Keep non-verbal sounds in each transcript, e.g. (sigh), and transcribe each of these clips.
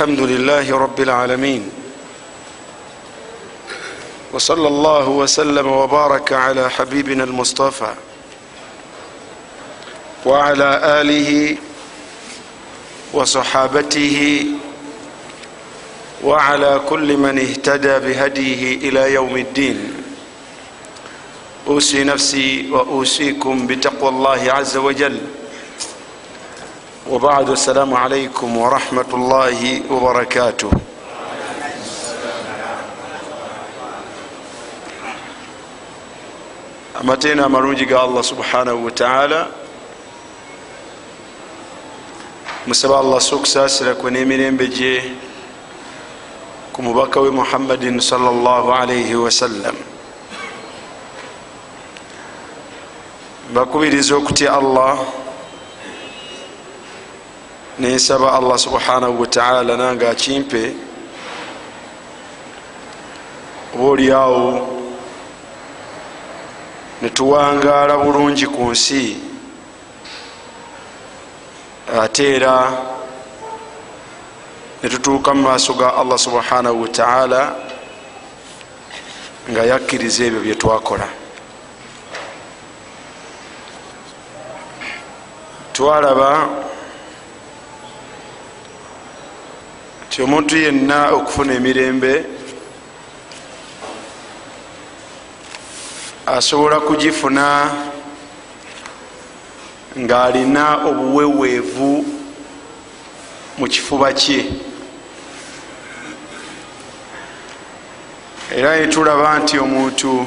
الحمد لله رب العالمين وصلى الله وسلم وبارك على حبيبنا المصطفى وعلى آله وصحابته وعلى كل من اهتدى بهديه إلى يوم الدين أوصي نفسي وأوصيكم بتقوى الله عز وجل وبعد السلام عليكم ورحمة الله وبركاته amateena amalungi ga allah subhanahu wataala musaba allah so okusaasira kwe n'emirembe gye ku mubaka we muhammadin salaalaihi wasallam bakubiriza okutya allah nensaba allah subhanahu wataala nange akimpe oba oliawo netuwangaala bulungi ku nsi ate era netutuuka mu maaso ga allah subhanahu wataala nga yakkiriza ebyo byetwakola twalaba nti omuntu yenna okufuna emirembe asobola kugifuna ng'alina obuweweevu mu kifuba kye. Era netulaba nti omuntu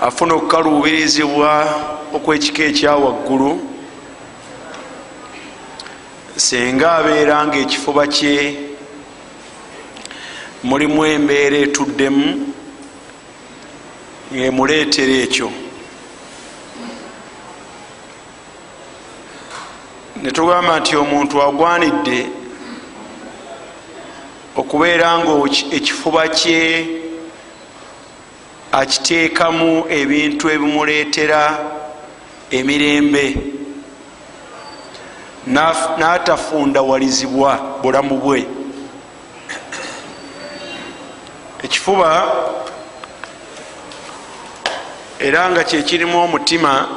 afuna okukaluubirizibwa okwekika ekyawaggulu singa abeera nga ekifuba kye mulimu embeera etuddemu ngaemuleetera ekyo. Netugamba nti omuntu agwanidde okubeera nga ekifuba kye akiteekamu ebintu ebimuleetera emirembe n'atafundawalizibwa bulamu bwe. Ekifuba era nga kyekirimu omutima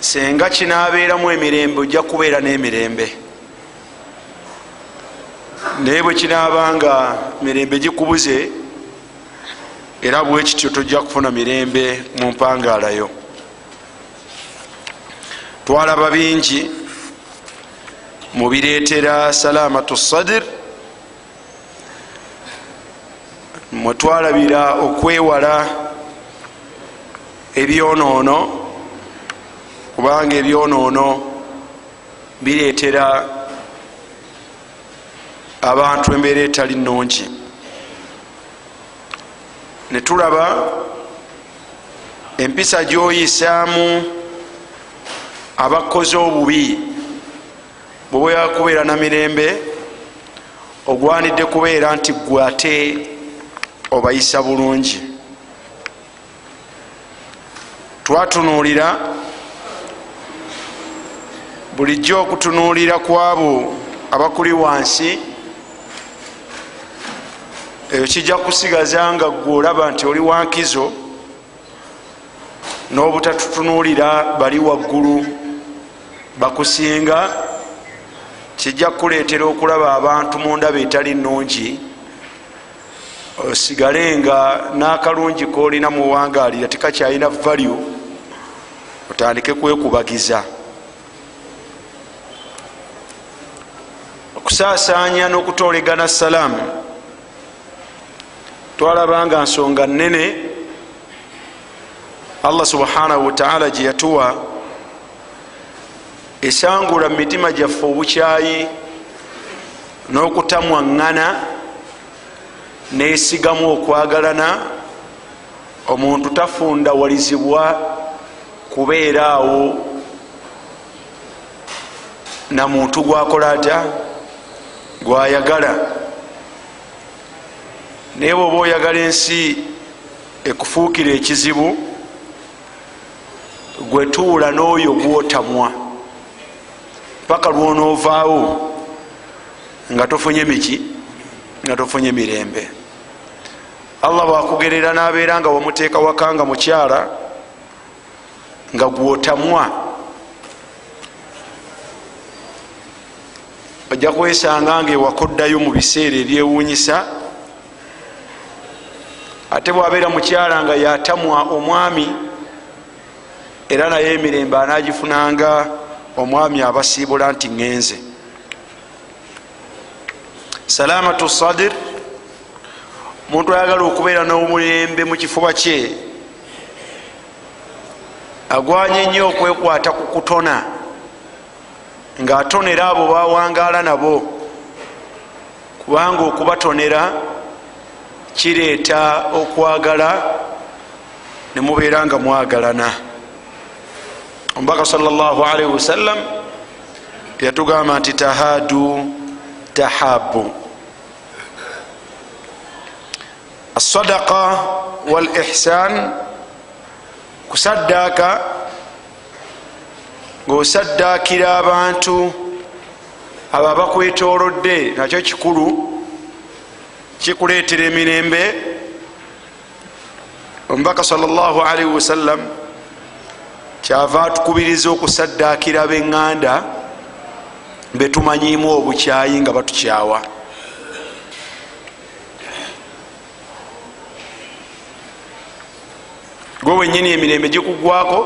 senga kinaabeeramu emirembe ojja kubeera n'emirembe. Naye bwe kinaaba nga mirembe gikubuze era bwe kityo tojja kufuna mirembe mu mpangaalayo twalaba bingi mubireetera salamatu sadir mwetwalabira okwewala ebyonoono kubanga ebyonoono bireetera abantu embeera etali nungi netulaba empisa gyoyisaamu abakoze obubi bwebwera kubeera na mirembe ogwanidde kubeera nti gwe ate obayisa bulungi. Twatunuulira bulijjo okutunuulira kwabo abakuli wansi ekyo kijja kusigaza nga gwe olaba nti oli wankizo n'obutatutunuulira bali waggulu bakusinga kijja kukuleetera okulaba abantu mu ndaba etali nungi osigale nga n'akalungi koolina muwangaalira tekakyalina value otandike kwekubagiza. Okusaasaanya n'okutoolegana salaamu twalaba nga nsonga nene allah subhanahu wataala gye yatuwa esangula mu mitima gyaffe obukyayi n'okutamwaŋŋana nesigamu okwagalana omuntu tafundawalizibwa kubeera awo na muntu gwakola atya? Gwayagala. Naye bweoba oyagala ensi ekufuukira ekizibu gwetuula n'oyo gwotamwa paka lwonoovaawo nga tofunye miki nga tofunye mirembe. Allah bwakugerera nabeera nga wamuteeka wakanga mukyala nga gwotamwa. Ojja kwesanga nga ewakoddayo mu biseera ebyewuunyisa ate bwabeera mukyala nga yatamwa omwami era naye emirembe anagifunanga omwami abasiibula nti ŋŋenze. Salamatu sadir omuntu ayagala okubeera n'omulembe mu kifuba kye agwanye nnyo okwekwata ku kutona ng'atonera abo bawangaala nabo kubanga okubatonera kireeta okwagala ne mubeera nga mwagalana omubaka salllahalaihi wasallam yatugamba nti tahadu tahabu. Asadaqa wal ihsan kusaddaaka ngaosaddaakira abantu abo abakwetolodde nakyo kikulu kikuleetera emirembe. Omubaka salllahalaihi wasallam kyava atukubiriza okusaddaakira beŋŋanda betumanyimu obukyayi nga batukyawa. Gwe wenyini emirembe gikugwako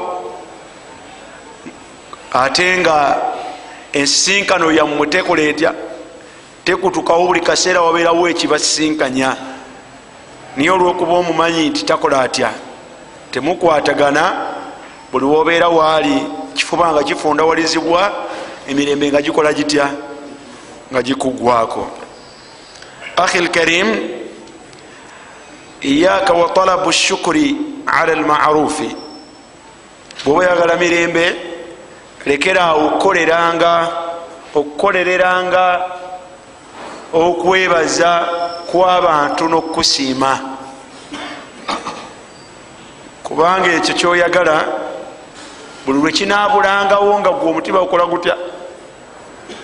ate nga ensisinkano yammwe tekola etya tekutukawo buli kaseera wabeerawo ekibasisinkanya. Niye olwokuba omumanyi nti takola atya temukwatagana buli wobeera waali kifuba nga kifundawalizibwa emirembe nga gikola gitya? Nga gikugwako ahi lkarim iyaka wa talabu shukuri ala lmarufi. Bwoba oyagala mirembe lekeraawo okukoleranga okukolereranga okwebaza kw'abantu n'okusiima kubanga ekyo kyoyagala buli lwekinabulangawo nga gwe omutima gukola gutya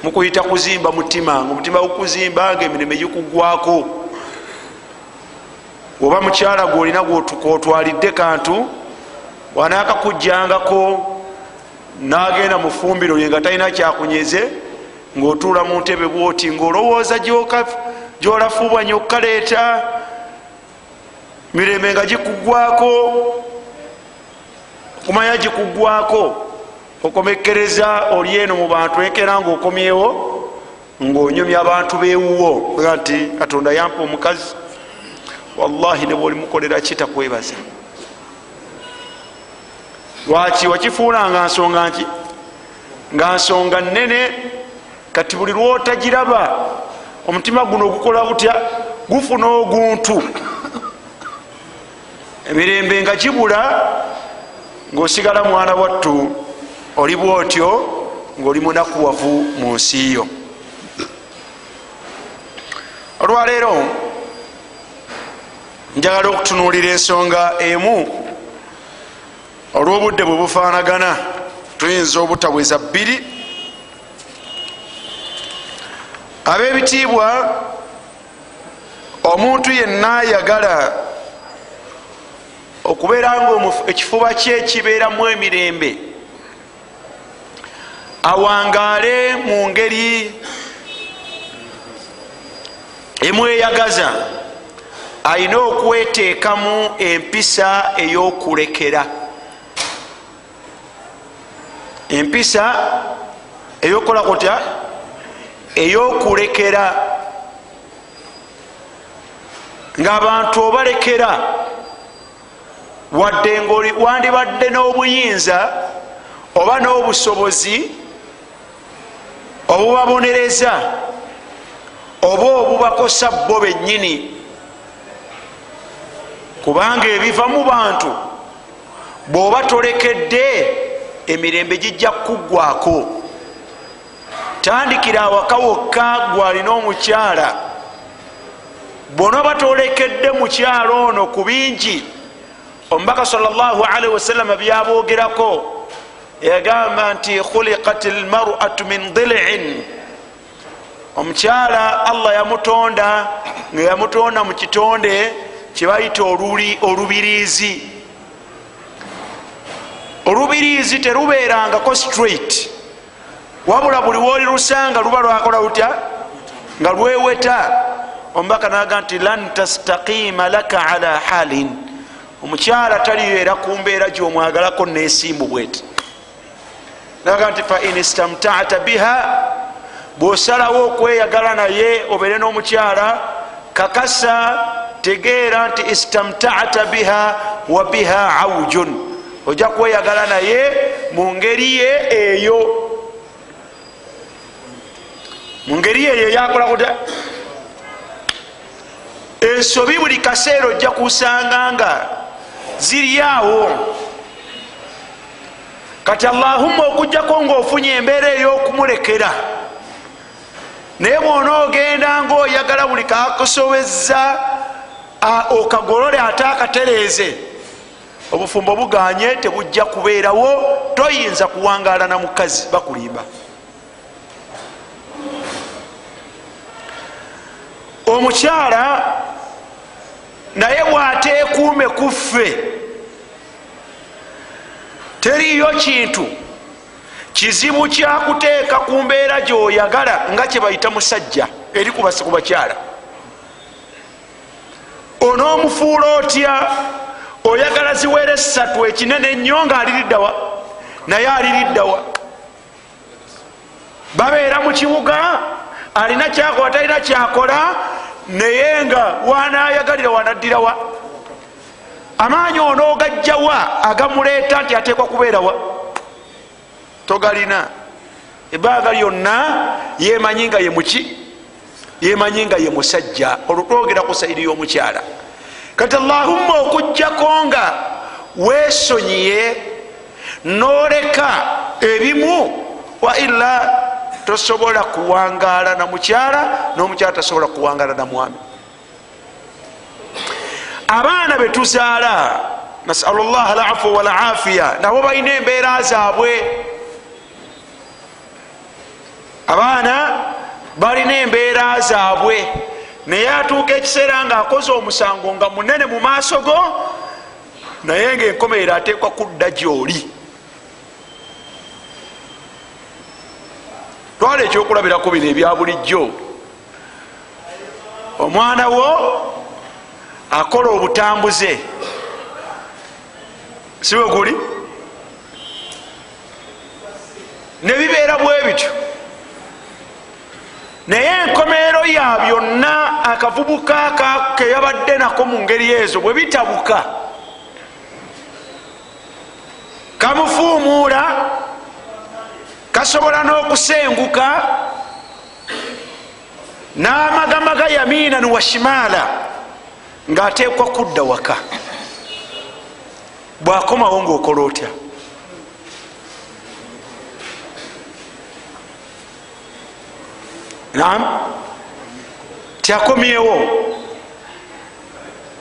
mukuyita kuzimba mutima nga omutima gukuzimba nga emirembe gikugwako. Oba mukyala gweolina gwotwalidde kantu wanakakujjangako nagenda mu fumbiro lye nga talina kyakunyeze ngaotuula mu ntebe bwoti ngaolowooza gyolafuubwa nyokkaleeta mirembe nga gikugwako okumanya gikugwako okomekereza oli eno mu bantu ekera nga okomyewo ngaonyomya abantu bewuwo ga nti katonda yampa omukazi wallahi nebwolimukolera kitakwebaza lwaki wakifuulanga nsonga nki nga nsonga nene kati buli lwotagiraba omutima guno gukola butya gufuna oguntu. Emirembe nga gibula ngaosigala mwana wattu oli bwotyo ngaoli munakuwavu mu nsi yo. Olwaleero njagala okutunuulira ensonga emu. Olw'obudde bwe bufaanagana tuyinza obutaweza bbiri. Ab'ebitiibwa omuntu yenna ayagala okubeera nga ekifuba kye kibeeramu emirembe. Awangaale mu ngeri emweyagaza ayina okweteekamu empisa ey'okulekera. Empisa eyokukola kutya? Ey'okulekera. Ng'abantu obalekera wadde ngaoli wandibadde n'obuyinza oba n'obusobozi obubabonereza oba obubakosa bo bennyini. Kubanga ebiva mu bantu bw'oba tolekedde emirembe gijja kukuggwako tandikira awaka wokka gwalina omukyala bwonooba tolekedde mukyalo ono ku bingi omubaka salllahalihi wasallama byaboogerako yagamba nti khuliqat lmaratu min dilin omukyala allah yamutonda nga yamutonda mu kitonde kyebayita olubiriizi. Olubiriizi terubeerangako straight. Wabula buli wolilusanga luba lwakola lutya? Nga lweweta. Omubaka naga nti lan tastaqima laka ala halin omukyala talibeera ku mbeera gyomwagalako nesimbu bweti. Naga nti fain istamtata biha bwosalawo okweyagala naye obeere n'omukyala kakasa tegeera nti istamtata biha wa biha aujun ojja kweyagala naye mu ngeri ye eyo. Mu ngeri ye eyo yakola kuta ensobi buli kaseera ojja kusanga nga ziri awo. Kati allahumma okugjako ngaofunye embeera ey'okumulekera. Naye bwona ogenda ngaoyagala buli kakusobeza okagolole ate akatereeze obufumbo buganye tebujja kubeerawo toyinza kuwangala na mukazi bakulimba. Omukyala naye bwateekuume kuffe teriyo kintu. Kizibu kyakuteeka ku mbeera gyoyagala nga kyebayita musajja eri ku bakyala. Onoomufuula otya? Oyagala ziwere esatu ekinene ennyo nga aliriddawa naye aliriddawa babeera mu kibuga alina kyakola talina kyakola naye nga wanayagalira wanaddirawa amaanyi onoogajjawa agamuleeta nti ateekwa kubeerawa togalina. Ebbanga lyonna yemanyi nga ye muki? Yemanyi nga ye musajja. Olutwogera ku saidi y'omukyala. Kati allahumma okugjako nga weesonyiye noleka ebimu waila tosobola kuwangala na mukyala n'omukyala tasobola kuwangala na mwami. Abaana betuzaala nasalu llah alafu walafiya nabo balina embeera zaabwe. Abaana balina embeera zaabwe naye atuuka ekiseera nga akoze omusango nga munene mu maaso go naye ngaenkomeero ateekwa kudda gyoli twala ekyokulabirako bino ebya bulijjo. Omwana wo akola obutambuze. Siwe guli? Nebibeera bwe bityo. Naye enkomeero ya byonna akavubuka keyabadde nako mu ngeri ezo bwe bitabuka. Kamufuumuula kasobola n'okusenguka n'amagamaga yamiinan wa shimaala ng'ateekwa kudda waka. Bwakomawo ngaokola otya? Nam tyakomyewo?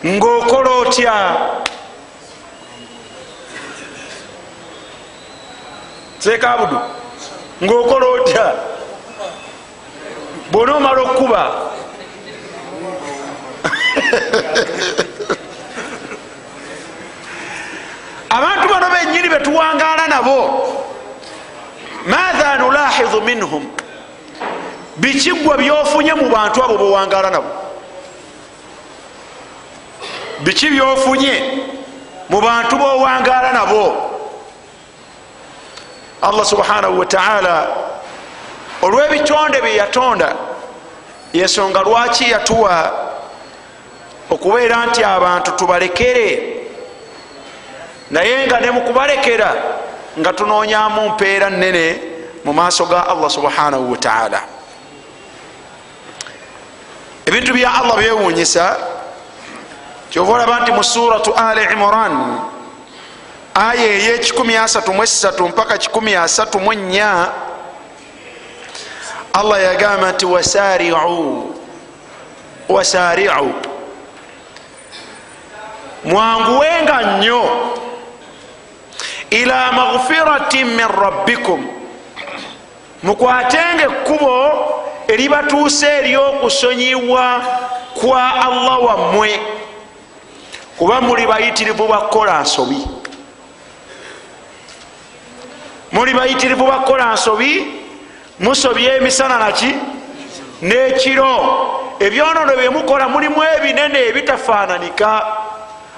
Ngaokola otya? Sekabudu ngaokola otya? Bwona omala okuba abantu bano benyini betuwangala nabo. Matha nulahizu minhum? Bikigwa byofunye mu bantu abo bewangala nabo. Biki byofunye mu bantu bowangala nabo allah subhanahu wataala olwebitonde byeyatonda yensonga lwaki yatuwa okubeera nti abantu tubalekere? Naye nga ne mukubalekera nga tunoonyamu mpeera nene mu maaso ga allah subhanahu wataala ebintu bya allah byewunyisa kyova olaba nti mu suratu ali imran aya asatu muesatu mpaka kikumi asatu munya allah yagamba nti wasariu. Wasariu. Mwanguwenga nnyo. Ila maghfiratin min rabbikum. Mukwatenga ekkubo eribatuusa eryokusonyibwa kwa allah wammwe. Kuba muli bayitirivu bakukola nsobi muli bayitirivu bakukola nsobi musobya emisana naki? N'ekiro. Ebyonono byemukola mulimu ebinene ebitafaananika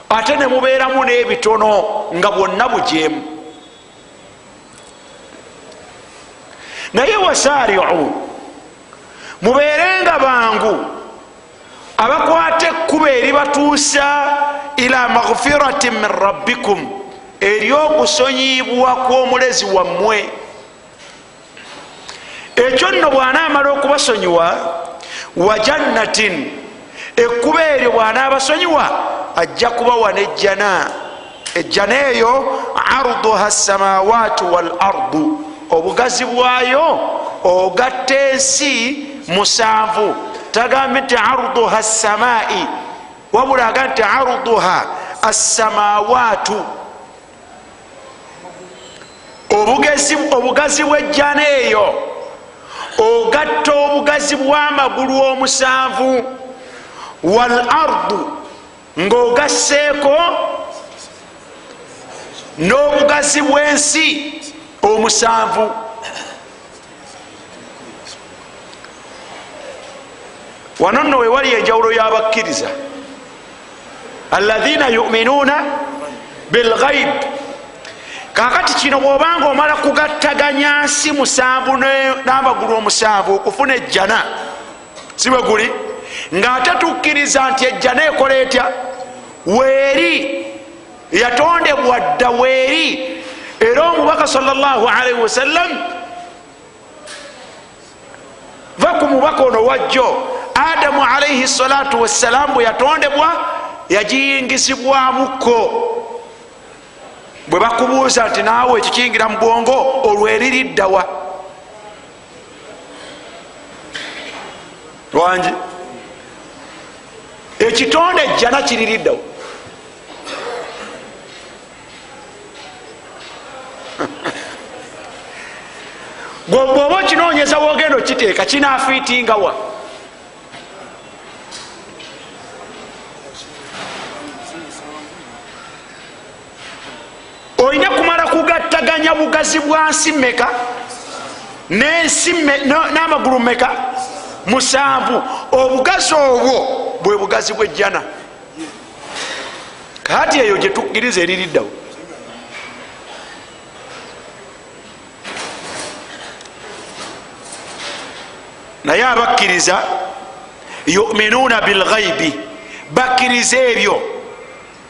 ate ne mubeeramu n'ebitono nga bwonna bujeemu. Naye wasaariu mubeerenga bangu abakwata ekkuba eribatuusa ila maghfiratin min rabbikum eryokusonyibwa kw'omulezi wammwe. Ekyo nno bw'anaamala okubasonyiwa wa jannatin ekkuba eryo bw'anaabasonyiwa ajja kubawa nejjana. Ejjana eyo arduha samawaati wal ardu obugazi bwayo ogatta ensi musanvu. Tagambe nti arduha samai wabula aga nti arduha assamawaatu obugazi bwejjana eyo ogatta obugazi bw'amagulu omusanvu wal ardu ng'ogasseeko n'obugazi bw'ensi omusanvu. Wano nno wewali enjawulo y'abakkiriza. Alaina yuminuuna bilghaib kakati kino bwobanga omala kugattaganya nsi musanvu n'amagulu omusanvu okufuna ejjana si bwe guli? Ng'ate tukkiriza nti ejjana ekola etya? Weeri yatondebwa dda weeri. Era omubaka salllahalaihi wasallam va ku mubaka ono wajjo adamu alaihi salatu wassalam bwe yatondebwa yagiyingisibwamukko bwe bakubuuza nti naawe ekikiyingira mu bwongo olweririddawa wangi ekitonde ejjana kiririddawa bwoba okinoonyeza wogenda okiteeka kinafiitingawa olina kumala kugattaganya bugazi bwa nsi meka n'amagulu meka musanvu. Obugazi obwo bwe bugazi bwejjana kati eyo gyetukkiriza eririddawo? Naye abakkiriza yuminuuna bilghaibi bakkiriza ebyo.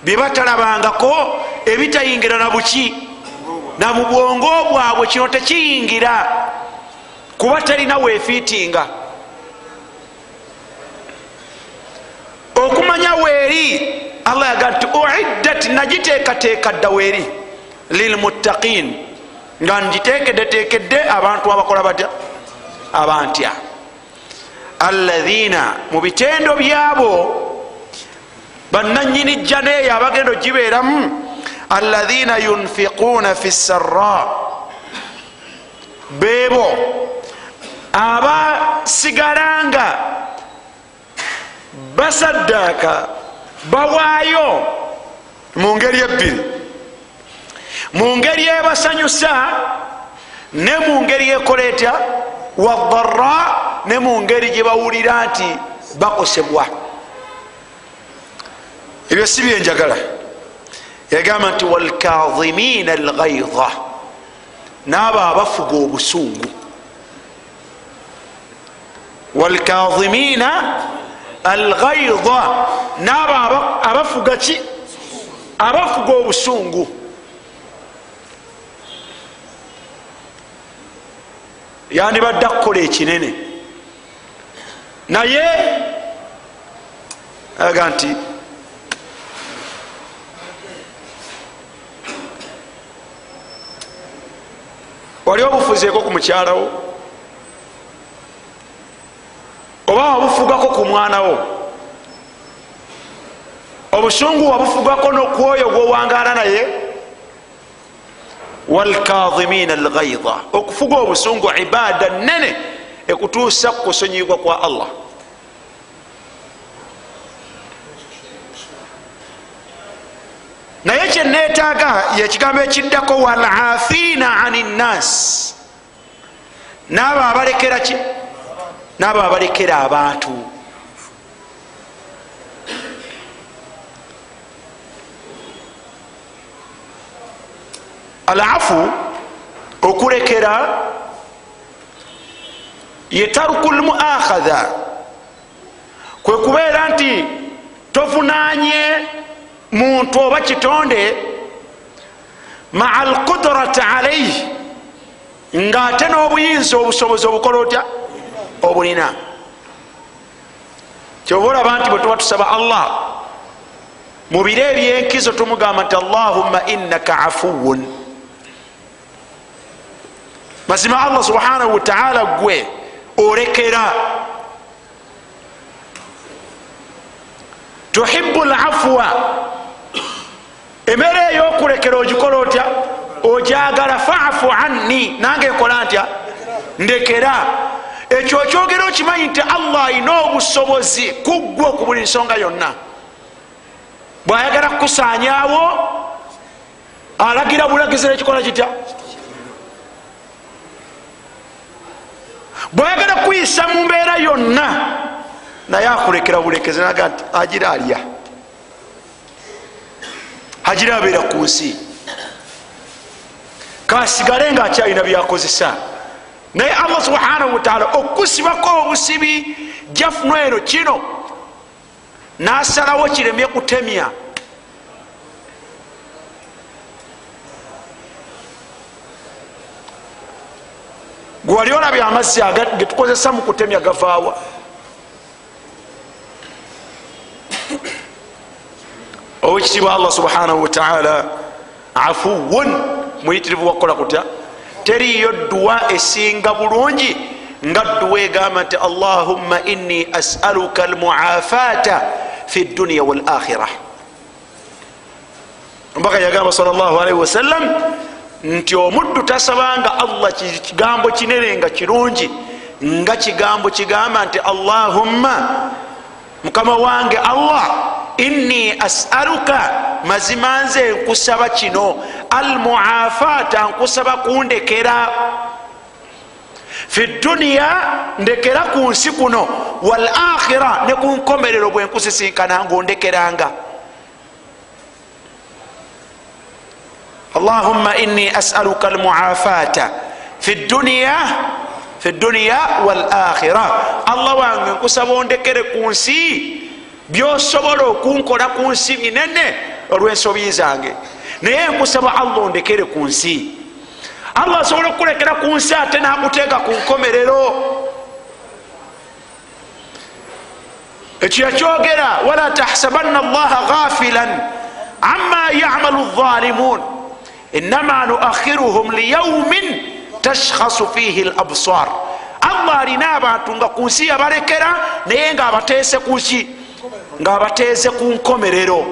Byebatalabangako ebitayingira na buki na mu bwongo bwabwe kino tekiyingira kuba talina weefiitinga. Okumanya weeri allah yaga nti uiddat nagiteekateeka dda weeri lilmuttaqin nga ngiteekeddeteekedde abantu abakola batya? Abantya. Alaina mu bitendo byabo bananyini jjana eyo abagenda ogibeeramu alaina yunfiquuna fi sara beebo abasigala nga basaddaaka bawaayo mu ngeri ebbiri mu ngeri ebasanyusa ne mu ngeri ekola etya wadara ne mu ngeri gye bawulira nti bakosebwa ebyo si byenjagala yagamba nti walkazimina alghaidha naabo abafuga obusungu. Walkazimina alghaidha naabo abafuga ki? Abafuga obusungu. Yandibadde akukola ekinene. Naye aga nti wali obufuzeeko ku mukyalawo oba wabufugako ku mwanawo obusungu wabufugako nokwoyo gwowangaala naye. Walkadhimina alghaidha okufuga obusungu ibaada nene ekutuusa kukusonyibwa kwa allah naye kyenetaaga yekigambo ekiddako walafiina ani nnas naabo abalekera ki? Naabo abalekera abantu. Alafu okulekera ye taruku lmuakhadha kwe kubeera nti tovunanye muntu oba kitonde maa alqudrati alaihi ngaate n'obuyinza obusobozi obukola otya? Obulina. Kyoba olaba nti bwe tuba tusaba allah mu biro ebyenkizo tumugamba nti allahumma innaka afuwun mazima allah subhanahu wataala gwe olekera. Tuhibu lafwa emere eyokulekera ogikola otya? Ojagala fafu anni nange ekola ntya? Ndekera. Ekyo okyogera okimanyi nti allah ayina obusobozi kuggwa ku buli nsonga yonna. Bwayagala kukusanyawo alagira bulagizi nekikola kitya? Bwayagala kuyisa mu mbeera yonna naye akulekera bulekezi naga nti agira alya agira abeera ku nsi. Kasigale nga akyalina byakozesa. Naye allah subhanahu wataala okusibako obusibi jafuna eno kino. Nasalawo kiremye kutemya gwewali olabye amazzi getukozesa mu kutemya gavaawa owekitiibwa allah subhanahu wataala afuwun muyitirivu wakukola kutya? Teriyo dduwa esinga bulungi nga dduwa egamba nti allahumma inni asaluka almuafata fi dduniya walakhira ombaka yagamba sal llah alaihi wasallam nti omuddu tasabanga allah kigambo kinere nga kirungi nga kigambo kigamba nti allahumma mukama wange allah inni asaluka mazima nze nkusaba kino. Almuafata nkusaba kundekera. Fi duniya ndekera ku nsi kuno. Wal akhira ne ku nkomerero bwe nkusisinkana ngaondekeranga allahumma inni asaluka almuafata. Fi duniya fi duniya wal akhira allah wange nkusaba ondekere ku nsi byosobola okunkola ku nsi binene olwensobi zange. Naye nkusaba allah ondekere ku nsi. Allah asobola okukulekera ku nsi ate nakuteeka ku nkomerero. Ekyo yakyogera wala tahsabanna allaha ghafilan ama yamalu dhalimun inama nuakhiruhum liyaumin tashkhasu fihi labsar allah alina abantu nga ku nsi yabalekera naye nga abateese kuki nga abateeze ku nkomerero.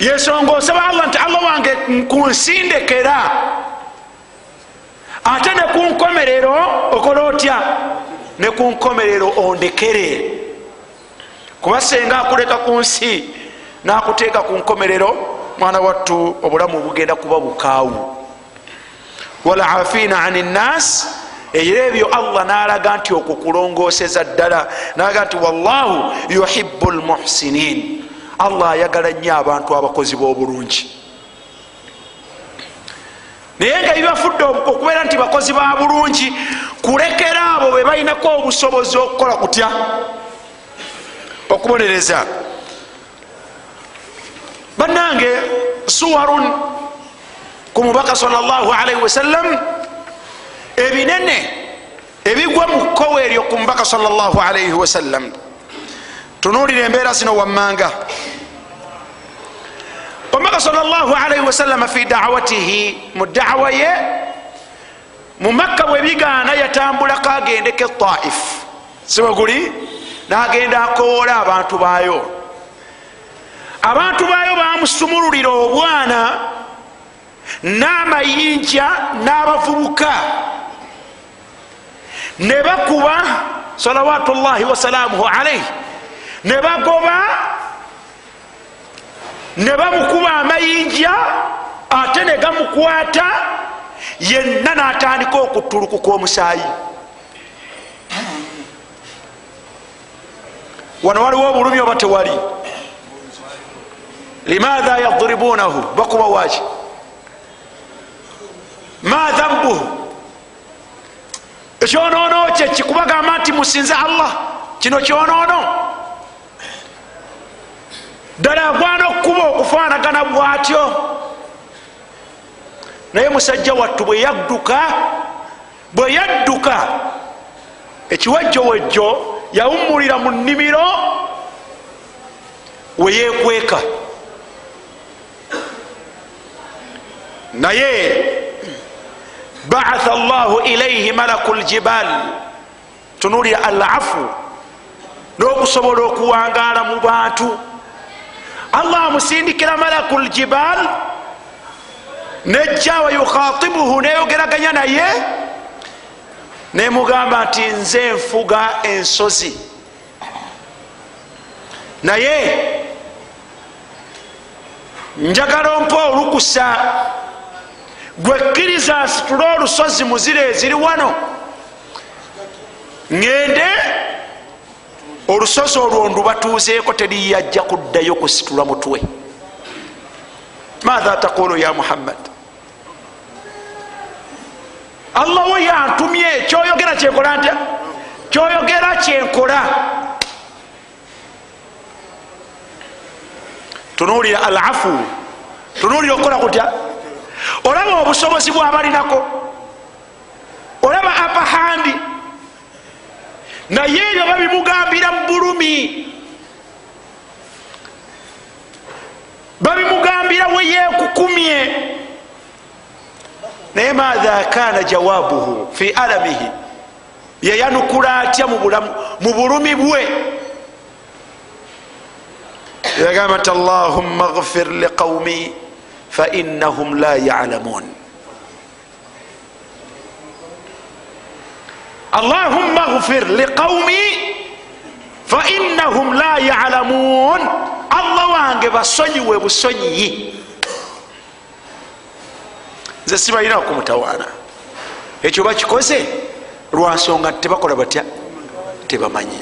Yensonga osaba allah nti allah wange kunsindekera ate ne ku nkomerero okola otya? Ne ku nkomerero ondekere. Kuba senga akuleka ku nsi nakuteeka ku nkomerero mwana wattu obulamu bugenda kuba bukaawu. Walaafina ani nnas era ebyo allah nalaga nti okukulongoseza ddala nalaga nti wallahu yuhibu lmuhsinin allah ayagala nnyo abantu abakozi b'obulungi. Naye nga bibafudde okubeera nti bakozi ba bulungi kulekera abo be balinako obusobozi okukola kutya? Okubonereza. Bannange suwarun ku mubaka salllahalaihi wasallam ebinene ebigwa mu kkowa eryo ku mubaka salllahalaihi wasallam tunuulira embeera zino wammanga. Omubaka salllahalaihi wasallam fi dawatihi mu dawa ye mu makka bwe bigaana yatambulako agendeko taif. Siweguli nagenda akowoola abantu baayo. Abantu baayo bamusumululira obwana n'amayinja n'abavubuka. Ne bakuba salawatu llahi wasalaamuhu alaihi ne bagoba ne bamukuba amayinja ate ne gamukwata yenna n'atandika okutulukuka omusaayi wano waliwo obulumi oba tewali? Limaatha yadribunahu bakuba waki ma dhambuhu ekyonoono kye kikubagamba nti musinze allah. Kino kyonoono ddala agwana okkuba okufaanagana bwatyo. Naye musajja wattu bwe yadduka bwe yadduka ekiwejjowejjo yawummulira mu nnimiro weyekweka naye baatha llahu ilaihi malaku ljibal tunulira alafu n'okusobola okuwangaala mu bantu. Allah amusindikira malaku ljibal nejja wayukhatibuhu neyogeraganya naye nemugamba nti nze nfuga ensozi. Naye njagala ompa olukusa gwekkiriza nsitule olusozi muzira eziri wano. Ŋŋende olusozi olwo ndubatuuzeeko teriyajja kuddayo kusitula mutwe. Matha taqulu ya muhammad? Allah we yantumye kyoyogera kyenkola ntya? Kyoyogera kyenkola. Tunuulira alafu. Tunuulira okukola kutya olaba obusobozi bwabalinako olaba apahandi naye ebyo babimugambira mu bulumi. Babimugambira we yekukumye naye maatha kana jawabuhu fi alamihi. Yeyanukula atya mu bulumi bwe? Yagamba nti allahumma gfir liqaumi fainahum la yalamun allahumma gfir liqaumi fainahum la yalamun allah wange basonyiwe busonyiyi nze sibalina kumutawaana ekyo bakikoze? Lwansonga tebakola batya? Tebamanyi.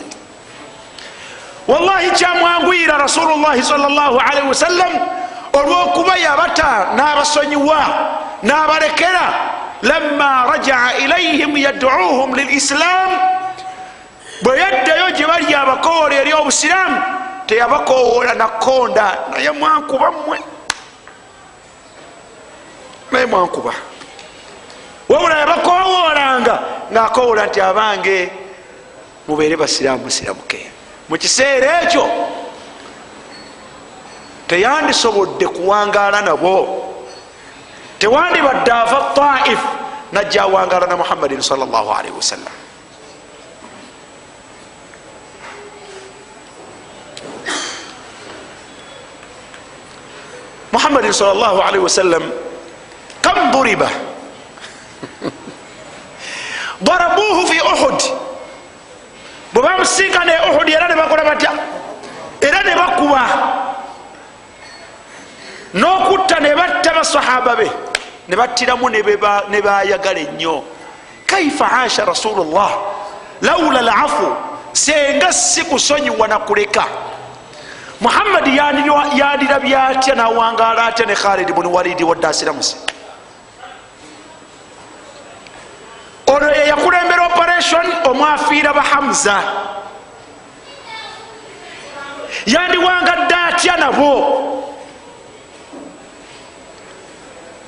Wallahi kyamwanguyira rasulullahi salllahalaihi wasallam olwokuba yabata n'abasonyiwa n'abalekera lama rajaa ilaihim yaduuhum lilislam bwe yaddayo gye bali abakowoola eri obusiraamu teyabakowoola nakonda naye mwankuba mmwe. Naye mwankuba. Wabula yabakowoolanga ngaakowoola nti abange mubeere basiraamu musiramuke mu kiseera ekyo teyandisobodde kuwangaala nabo tewandibadde ava taif najja awangaala na muhammadin salllahalaihi wasallam muhammadin salllahalaihi wasallam kam duriba? (laughs) Darabuhu fi uhud. Bwe bamusinkana uhud era ne bakola batya? Era ne bakuba n'okutta ne batta basahaba be. Ne battiramu ne bayagala ennyo. Kaifa asha rasulullah? Laula lafu senga si kusonyiwa nakuleka muhammadi yandirabye atya nawangaala atya ne khalid buni walidi wadde asiramusi ono yeyakulembera operation omwafiira bahamza yandiwangadde atya nabo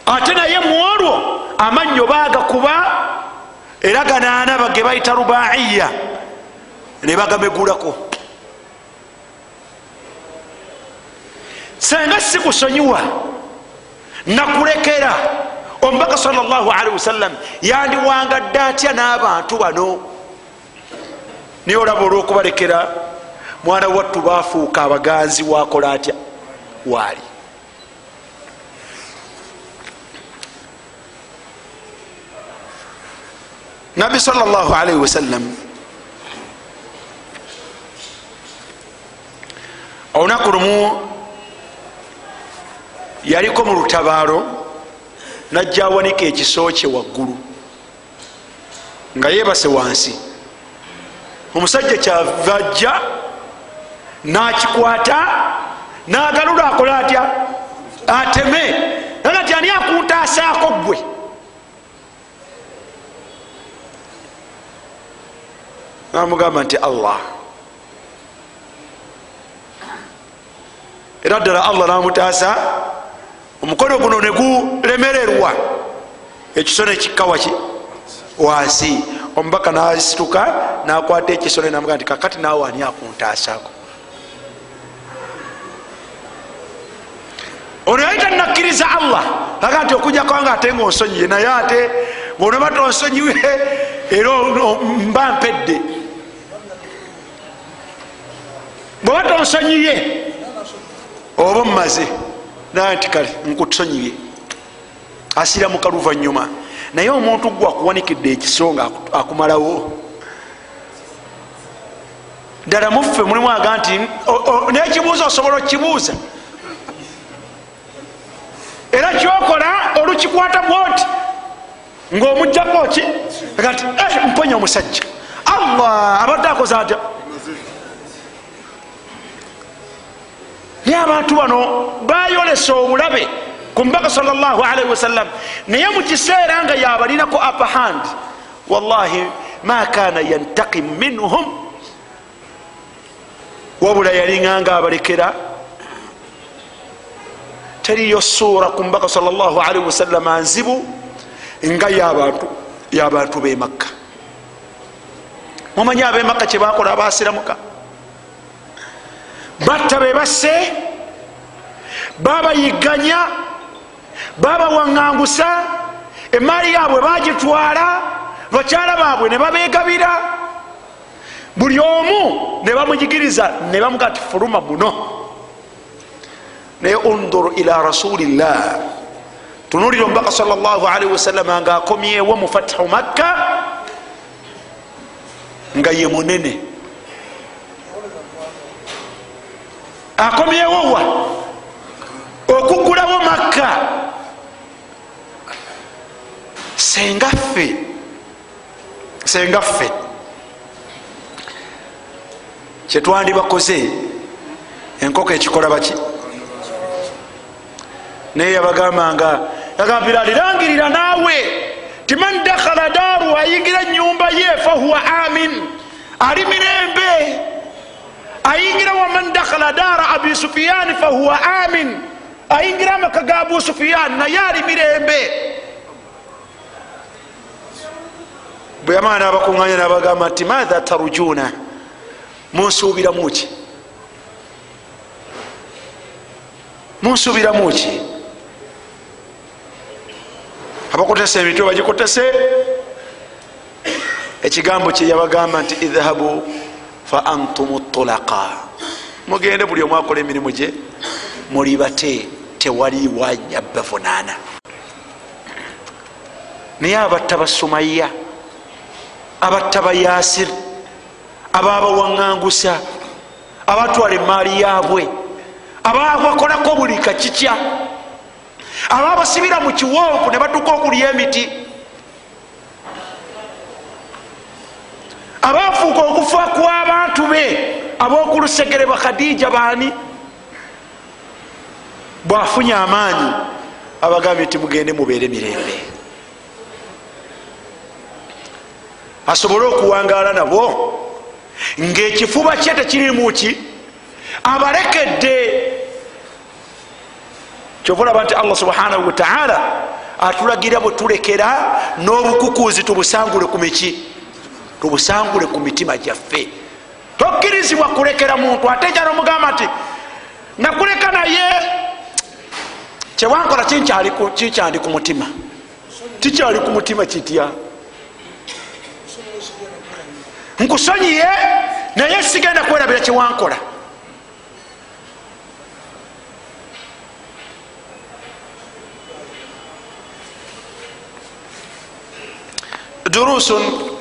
ate naye muolwo amannyo bagakuba era ganaana bage bayita rubaiya ne bagamegulako. Senga sikusonyiwa nakulekera omubaka salli wasallam yandiwangadde atya n'abantu bano? Niye olaba olwokubalekera mwana wattu bafuuka abaganzi wakola atya? Waali nabbi salllahalaihi wasallam. Olunaku lumu yaliko mu lutabaalo najja awanika ekisoo kye waggulu nga yeebase wansi. Omusajja kyava ajja nakikwata nagalula akole atya? Ateme. Naga ti ani akuntaasaako namugamba nti allah. Era ddala allah namutaasa omukono guno negulemererwa ekiso nekikawaki wansi. Omubaka nasituka nakwata ekisone namuga nti kakati nawe ani akuntaasako? Ono yali tanakkiriza allah. Aga nti okujja kwanga ate nga onsonyiye naye ate ngaonaba tonsonyiwe era mba mpedde bweba tonsonyiye oba mumaze naye nti kale nkutusonyiye asira mukaluvanyuma naye omuntu gwe akuwanikidde ekiso nga akumalawo. Ddala muffe mulimu aga nti nekibuuza osobola okukibuuza era kyokola olukikwata bwoti ngaomugjako ki? Ati mponya omusajja. Allah abadde akoze atya naye abantu bano bayolesa obulabe ku mbaka salllahalaihi wasallam naye mukiseera nga yabalinako apahand wallahi ma kana yantakimu minhum. Wabula yalinganga abalekera. Teriyo suura ku mbaka salllahalaihi wasallama nzibu nga yabantu yabantu bemakka mumanyi abemakka kyebakola abasiramuka batta bebasse babayiganya babawaŋŋangusa emaali yaabwe bagitwala bakyala baabwe ne babegabira buli omu ne bamujigiriza ne bamuga ti fuluma muno naye unduru ila rasulillah. Tunulira omubaka salllahalihi wasallama nga akomyewo mu fathu makka nga ye munene akomyewo wa okugulawo makka. Sengaffe sengaffe kyetwandibakoze enkoko ekikola baki? Naye yabagambanga yagambira alirangirira naawe. Timan dakhala daru ayingira enyumba ye fahuwa amin ali mirembe ayingira waman dakhala dara abi sufiyani fahuwa amin. Ayingira amaka ga abu sufiyani naye ali mirembe. Bwe yamala nabakuŋanya nabagamba nti matha tarujuna? Munsuubiramuki munsuubiramuki abakutese emitwe bagikutese. Ekigambo kyeyabagamba nti idhabu fa antum tulaka mugende buli omu akola emirimu gye muli bate tewali wanya bavunaana. Naye abatta basumaya abatta bayasir ababawaŋŋangusa abatwala emaali yaabwe ababakolako buli kakikya ababasibira mu kiwonvu ne batuka okulya emiti abafuuka okufa kw'abantu be ab'okulusegere bakadija baani? Bwafunye amaanyi abagambye nti mugende mubeere mirembe. Asobole okuwangaala nabo? Ngaekifuba kye tekirimuki abalekedde kyovulaba nti allah subhanahu wataala atulagira bwe tulekera n'obukukuzi tubusangule ku miki tubusangule ku mitima gyaffe. Tokkirizibwa kulekera muntu ate ekyala omugamba nti nakuleka naye. Kyewankola kikyali ku mutima. Kikyali ku mutima kitya? Nkusonyiye naye sigenda kwerabira kyewankola. Durusun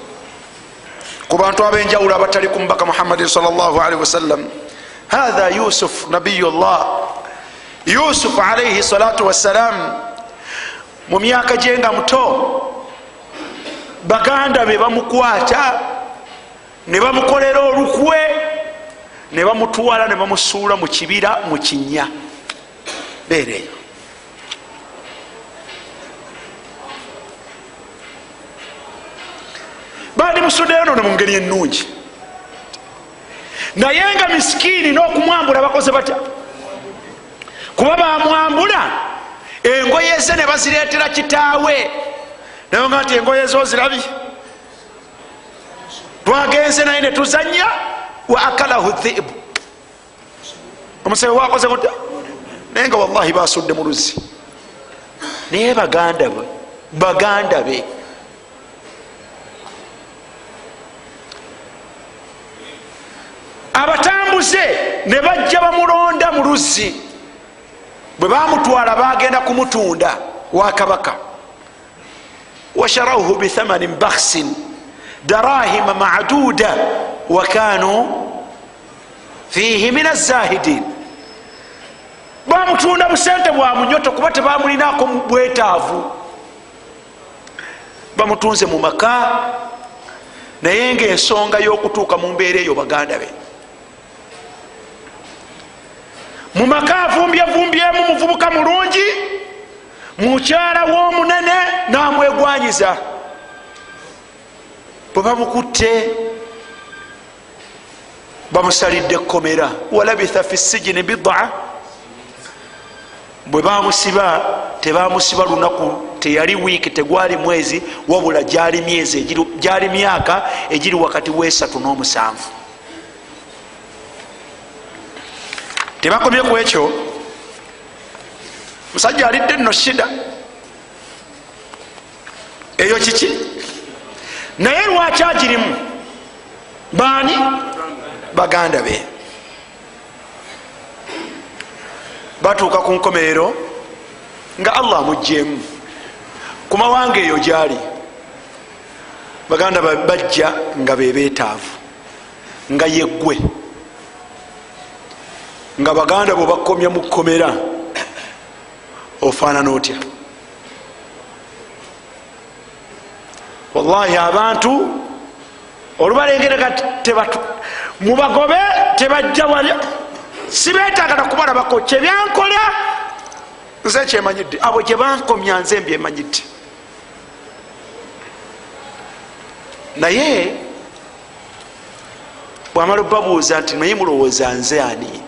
ku bantu abenjawulo abatali ku mubaka muhammadin salllahalihi wasallam hatha yusuf nabiyu llah yusufu alaihi salatu wassalam mu myaka gye nga muto baganda be bamukwata ne bamukolera olukwe ne bamutwala ne bamusuula mu kibira mu kinya beereyo musuddeyo nono mu ngeri ennungi naye nga misikiini n'okumwambula bakoze batya? Kuba bamwambula engoye ze ne bazireetera kitaawe. Naye nga nti engoye zo zirabi twagenze naye ne tuzanya wa akalahu dhibu. Omusebe wakoze mutya naye nga wallahi basudde mu luzzi. Naye baganda be baganda be abatambuze ne bajja bamulonda mu luzzi. Bwe bamutwala bagenda kumutunda wa kabaka. Washarauhu bithamanin bakhsin darahima maduda wakanu fihi min azahidin bamutunda busente bwa munyoto kuba tebamulinako bwetaavu. Bamutunze mu maka naye ngaensonga y'okutuuka mu mbeera eyo baganda be mu maka avumbyevumbyemu muvubuka mulungi. Mukyala w'omunene namwegwanyiza. Bwe bamukutte bamusalidde ekkomera walabitha fi sijini bidaa bwe bamusiba tebamusiba lunaku teyali wiiki tegwali mwezi wabula gyali myezi gyali myaka egiri wakati wesatu n'omusanvu tebakomye ku ekyo. Musajja alidde nno shida. Eyo kiki? Naye lwaki agirimu? Baani? Baganda be. Batuuka ku nkomerero nga allah amugjemu ku mawanga eyo gyali baganda bajja nga bebeetaavu nga yeggwe nga baganda bwe bakomya mu kkomera. Ofaanana otya? Wallahi abantu olubalengereka mubagobe tebajja walya sibetagala kubalabako kyebyankola nze kyemanyidde. Abo gyebankomya nze mbyemanyidde. Naye bwamala obabuuza nti naye mulowooza nze ani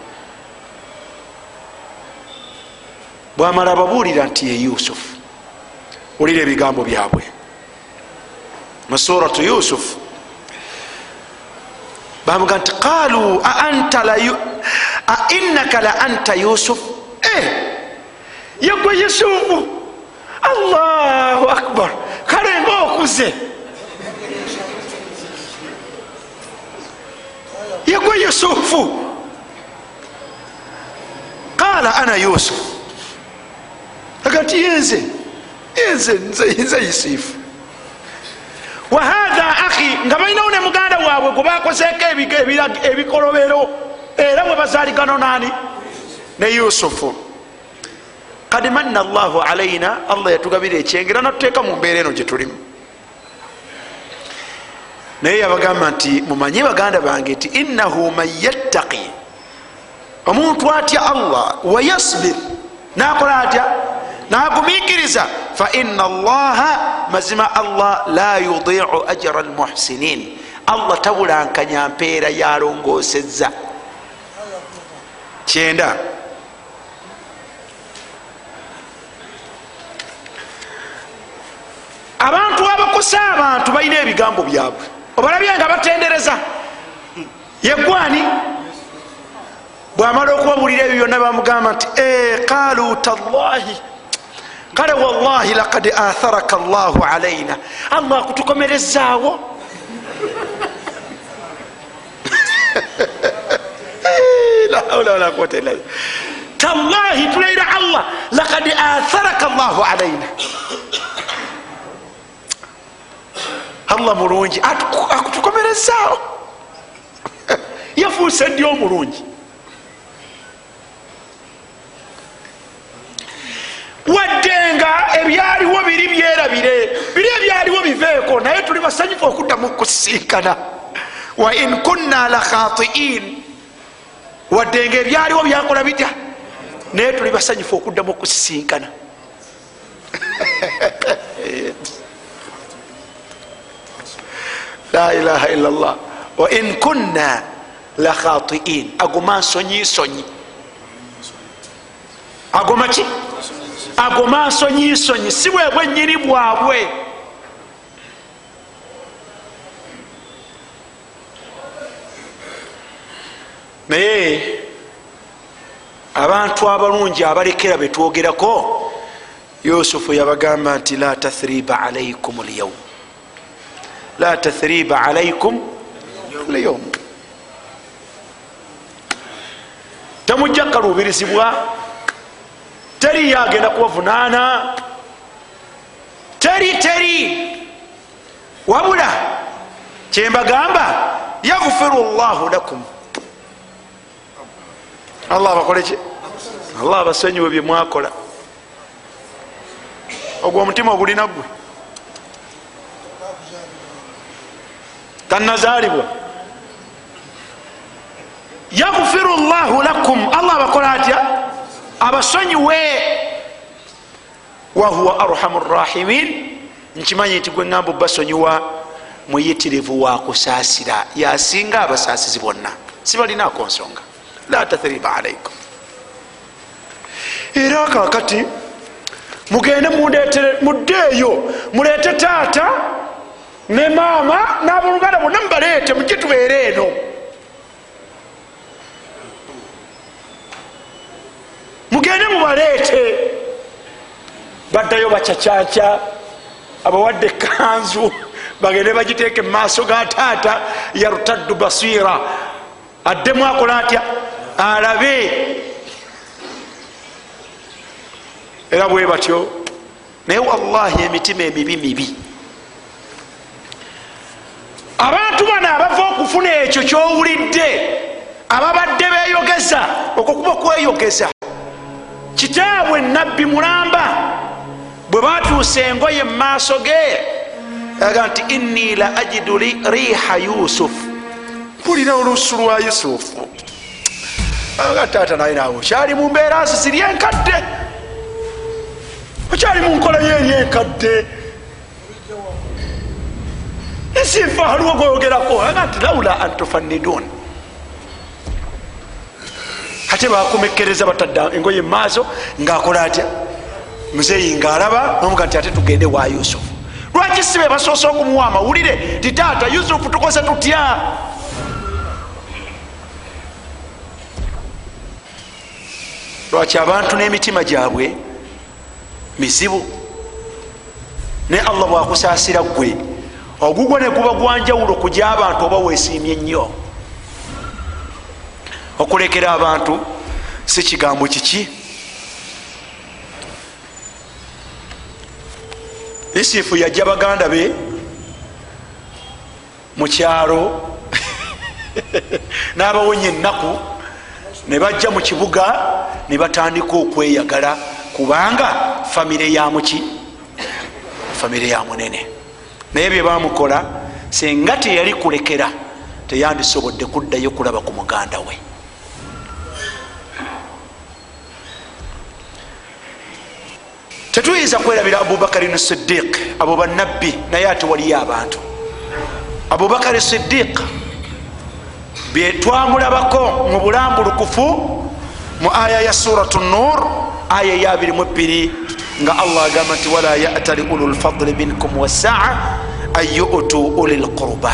bwamala ababuulira nti ye yusufu wulira ebigambo byabwe. Mu suratu yusufu bamuga nti qalu ainaka la anta yusuf? Yegwe yusufu. Allahu akbar. Kale nga okuze yegwe yusufu. Qala ana yusuf agati yenze yenze nze yusufu wahatha akhi nga balinawo ne muganda waabwe gwe bakozeeko ebikolobero era bwe bazaligano nani? Ne yusufu kad manna llahu alaina allah yatugabira ekyengera natuteeka mu mbeera eno gyetulimu naye yabagamba nti mumanye baganda bange nti innahu man yattaqi. Omuntu atya allah wayasbir nakola atya nagumikiriza faina allaha mazima allah la yudiu ajra almuhsinin allah tabulankanya mpeera yalongoseza kyenda abantu abakusa abantu balina ebigambo byabwe. Obalabye nga batendereza yegwani bwamala okubabulira ebyo byonna bamugamba nti qalu tallahi kale wallahi lakad atharaka llahu alaina allah akutukomerezaawo (laughs) tallahi tulaira allah lakad atharaka llahu alaina allah mulungi akutukomerezaawo (laughs) yafuuse ddi omulungi wadde nga ebyaliwo biri byerabire. Biri ebyaliwo biveeko. Naye tuli basanyufu okuddamu kusisinkana wa in kunna la khatiin. Wadde nga ebyaliwo byakola bitya? Naye tuli basanyufu okuddamu okusisinkana la ilaha illa llah wa in kunna la khatiin. Agoma nsonyisonyi agoma ki agoma nsonyisonyi si bwe bwenyini bwabwe. Naye abantu abalungi abalekera betwogerako yusufu yabagamba nti la tathriba alaikum lyaum la tathriba alaikum lyaum temujja kalubirizibwa teri yagenda kubavunaana. Teri teri. Wabula kyembagamba yaghfiru llahu lakum. Allah abakoleki allah abasonyiwe byemwakola ogwo omutima ogulina gwe. Tanazaalibwa yaghfiru llahu lakum. Allah abakola atya abasonyiwe wahuwa arhamu rrahimin nkimanyi nti gwe ŋamba obasonyiwa muyitirivu wakusaasira yasinga abasaasizi bonna. Sibalinako nsonga. La tathriba alaikum era kakati mugende muddeeyo muleete taata ne maama n'aboluganda bonna mubaleete mujje tubeere eno mugende mubaleete. Baddayo bacacaca abawadde ekanzu bagende bagiteeka emaaso ga taata yarutaddu basira addemu akola atya? Alabe. Era bwe batyo naye wallahi emitima emibi mibi. Abantu bano abava okufuna ekyo kyowulidde ababadde beyogeza okwo kuba okweyogeza kitaabwe nabbi mulamba bwe batuusa engoye mu maaso ge aga nti inni la ajidu riha yusufu mpulira olusu lwa yusufu aga taata naye nawe okyali mu mbeera ziziri enkadde okyali mu nkola yeeri enkadde nsifa haliwo goyogerako aga nti laula antufanidun ate bakomekereza batadde engoye mumaaso ngaakola atya? Muzeeyi ngaalaba nomuga nti ate tugende wa yusufu. Lwaki sibe basoose okumuwa amawulire ti taata yusufu tukoze tutya? Lwaki abantu n'emitima gyabwe mizibu? Naye allah bwakusaasira gwe ogugwo ne guba gwanjawulo kujya abantu oba weesiimye nnyo okulekera abantu si kigambo kiki? Yusufu yajja baganda be mukyalo (laughs) n'abawonya ennaku ne bajja mu kibuga ne batandika okweyagala kubanga famire ya muki famire ya munene. Naye bye bamukola senga teyali kulekera teyandisobodde kuddayo kulaba ku muganda we tetuyinza kwerabira abubakari sidiq abo banabbi naye ate waliyo abantu. Abubakari sidiq byetwamulabako mu bulambulukufu mu aya ya suratu nur aya ya 22 nga allah agamba nti wala yatali ulu lfadli minkum wasaa an yutu uli lquruba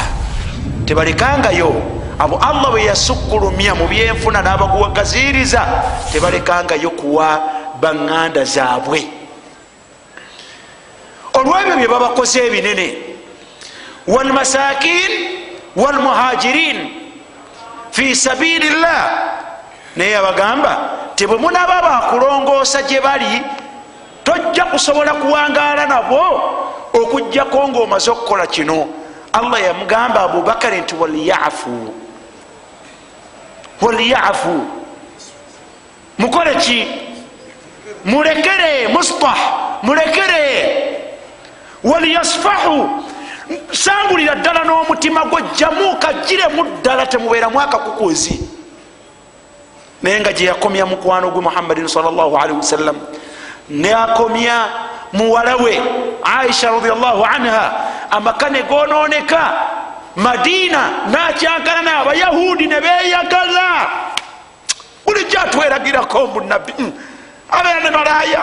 tebalekangayo abo allah bwe yasukkulumya mu byenfuna n'abaguwagaziriza tebalekangayo kuwa baŋŋanda zaabwe olwebyo bye babakoze ebinene. Walmasakin walmuhajirin fi sabili llah naye abagamba tebwe munaba bakulongoosa gye bali tojja kusobola kuwangaala nabo okugjako ngaomaze okukola kino. Allah yamugamba abubakari nti waliyafu waliyafu mukole ki? Mulekere mustah mulekere waliyasfahu. Sangulira ddala n'omutima gwojjamu kagiremu ddala temubeeramu akakukuzi naye nga gye yakomya mukwano gwe muhammadin salllahalihi wasallam neakomya muwala we aisha radiallahu anha amaka ne gononeka madina nakyankana naye abayahudi ne beyagala bulijjo atweragirako munabbi abeera ne malaya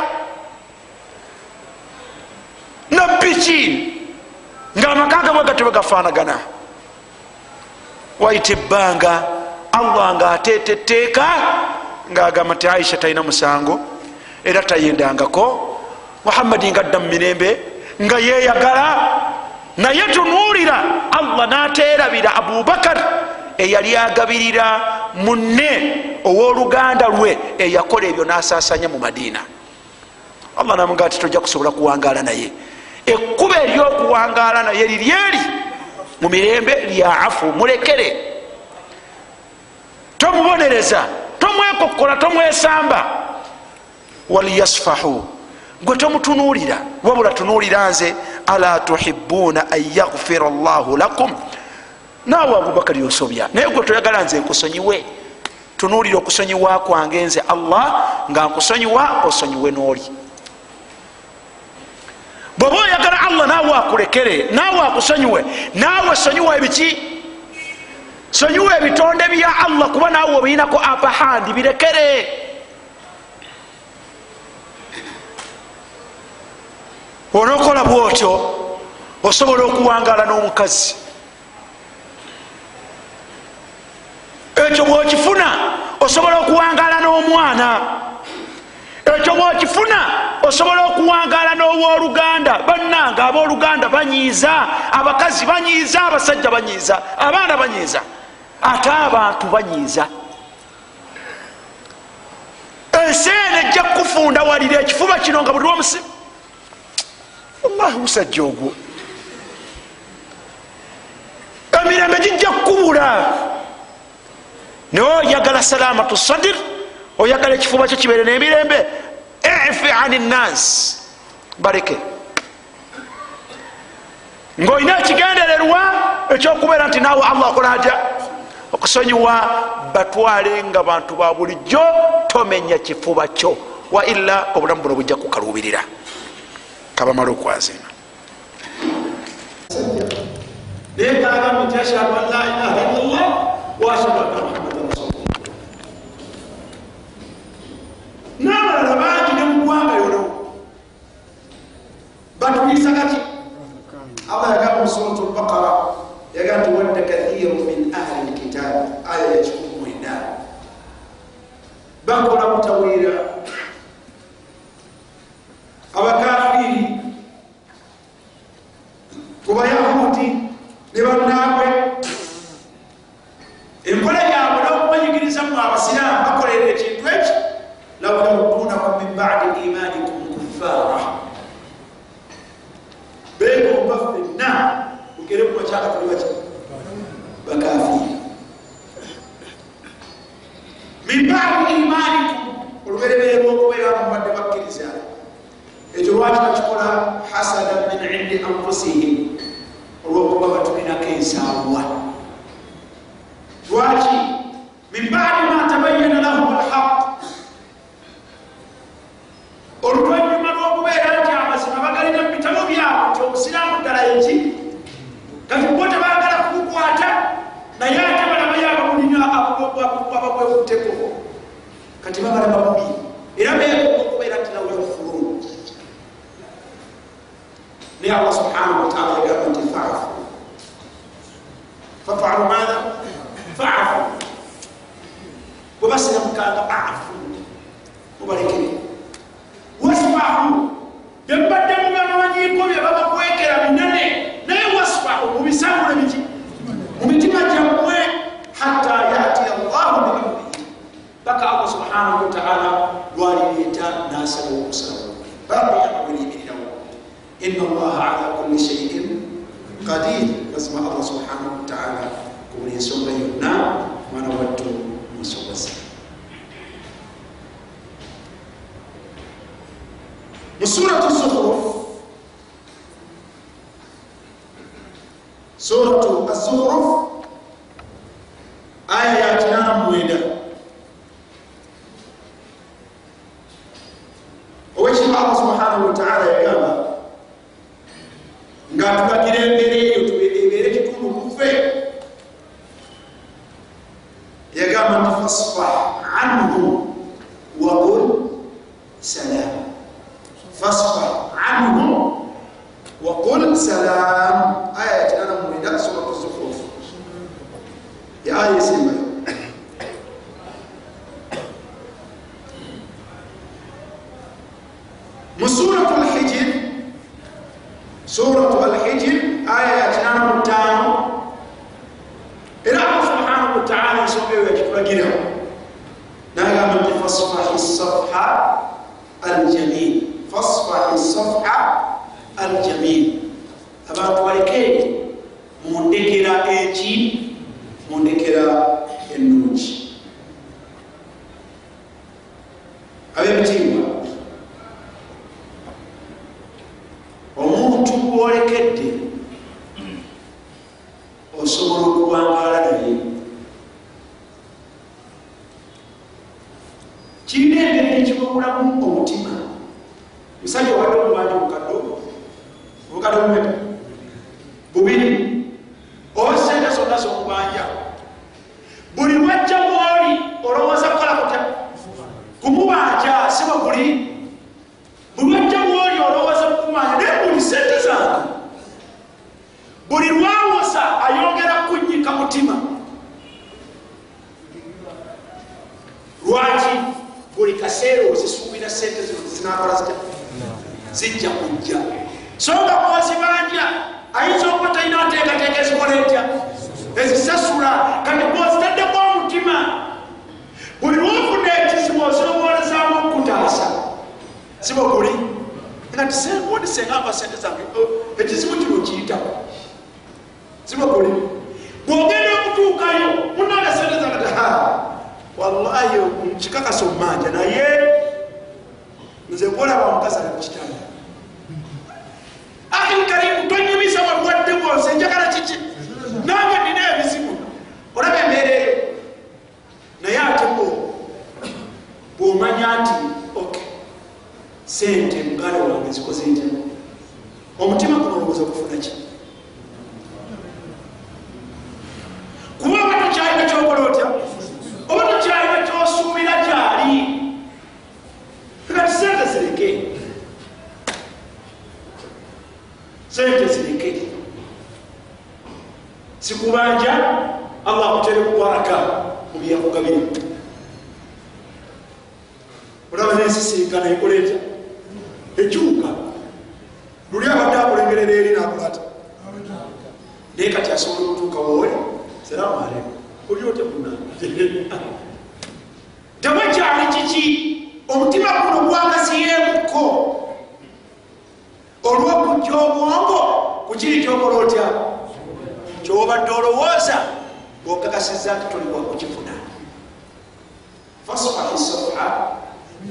nabbi ki ngaamaka ga bwagatyo bwegafaanagana waita ebbanga allah nga ateeta etteeka ngaagamba nti aisha talina musango era tayendangako muhammadi nga adda mu mirembe nga yeyagala naye tunuulira allah nateerabira abubakar eyali agabirira munne. Ow'oluganda lwe. Eyakola ebyo nasasanya mu madiina allah namugaa ti tojja kusobola kuwangaala naye ekkuba eryokuwangaala naye liryeri mu mirembe lya afu mulekere. Tomubonereza tomwekokkola tomwesamba. Waliyasfahu gwe tomutunuulira wabula tunuulira nze ala tuhibuuna an yaghfira llahu lakum? Naawe abubakari osobya naye gwe toyagala nze nkusonyiwe. Tunuulira okusonyiwa kwange nze allah nga nkusonyiwa osonyiwe n'oli bweoba oyagala allah naawe akulekere naawe akusonyiwe naawe sonyiwa ebiki? Sonyiwa ebitonde bya allah kuba naawe obiinako apahandi birekere. Onokola bwotyo osobola okuwangala n'omukazi. Ekyo bwokifuna osobola okuwangala n'omwana ekyo bwokifuna osobola okuwangala n'owoluganda. Bannanga abooluganda banyiiza abakazi banyiiza abasajja banyiiza abaana banyiiza ate abantu banyiiza. Ensi eno ejja kufunda walira ekifuba kino nga buli lwomusimu wallahi musajja ogwo. Emirembe gijja kukubula. Naye oyagala salamatu sadir oyagala ekifuba kyo kibeere n'emirembe ifi ani nnansi baleke ngaolina ekigendererwa ekyokubeera nti naawe allah akola atya? Okusonyiwa batwale nga bantu ba bulijjo tomenya kifuba kyo wa ila obulamu buno bujja kukalubirira kabamala okwazina. Nekaagamu nti ashhadu an la ilaha illallah wa ashhadu anna muhammadan rasulullah n'abalala bangi ne mugwanga yono. Batuyisa kati allah yagamba musuratu lbaqara yagamba nti wadda kathiru min ahli lkitabi aya yakikumi mwenda bakola mutawulira abakafiri ku bayahudi ne bannaabwe. Enkola yabwe n'okubanyigiriza mu abasiraamu bakolera ekintu eki law yarudunakum min badi imanikum kuffara begomba fenna kugere kumakyaka tuli baki bakafiri min badi imanikum oluberebere lwokubeera mubadde bakkiriza ekyo lwaki bakikola hasadan min indi anfusihim olwokuba batulinako ensaawa lwaki min baadi ma oluvanyuma lwokubeera nti amazima bagalina mubitabo byabwe nti obusiraamu ddala eki kati bo tebagala kubukwata naye ate balabayo ababulina abakwekutteko kati babalaba bubi era beegomba okubeera nti law yakfurun naye allah subhanahu wataala yagamba nti faafu fafalu maatha faafu bwebasiramukanga afu. Mubalekere wasfahu byembadde mugamanyiiko bye babakwekera binene naye wasfahu mubisangule biki mu mitima gyammwe hatta yatiya llahu biamrihi paka allah subhanahu wataala lwalireeta n'asalawo okusalawo. Baabu yakuliyimirirawo ina allaha ala kulli shaiin qadir. Mazima allah subhanahu wataala ku buli ensonga yonna mwana wattu musobozi mu suratu zuhruf suratu azuhruf aya yatinamwenda owekino allah subhanahu wataala yagamba ngaatubaga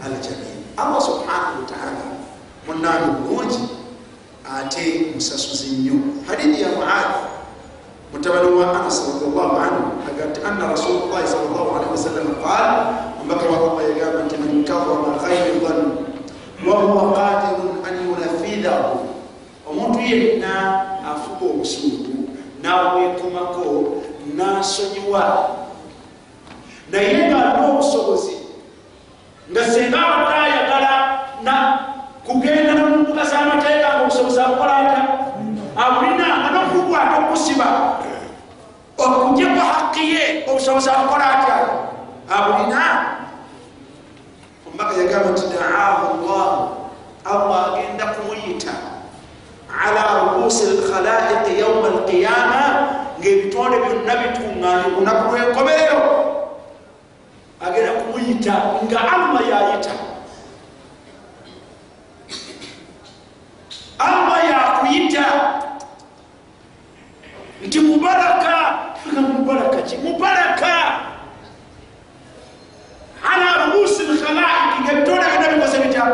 aljamii allah subhanahu wataala munaani bulungi ate musasuzi nnyo. Hadidi ya muadi mutabani wa anas radiallahu anhu agati anna rasulullahi salllahu alaihi wasallama qal omubaka wa allah yagamba nti man kafama khairan wahuwa qadirun an yunafidahu. Omuntu yenna afuga obusungu n'aweekomako n'asonyiwa naye ng'alina obusobozi nga singa bataayagala kugenda nomukuba z'amateeka ngaokusoboza kukolanta abulina anokukwata okusiba okujeko haki ye obusoboza kukola atya? Abulina omubaka yagamba nti daahu llah allah agenda kumuyita ala rubusi lkhalaiqi yauma alqiyama ngaebitonde byonna bituŋŋanye ku lunaku lwenkomerero. agenda kumuyita nga alma yayita. Alma yakuyita nti mubaraka aga mubaraka ki? Mubaraka! Ala ruusi lkhalaiki ngaebitoleka nabikoze bitya?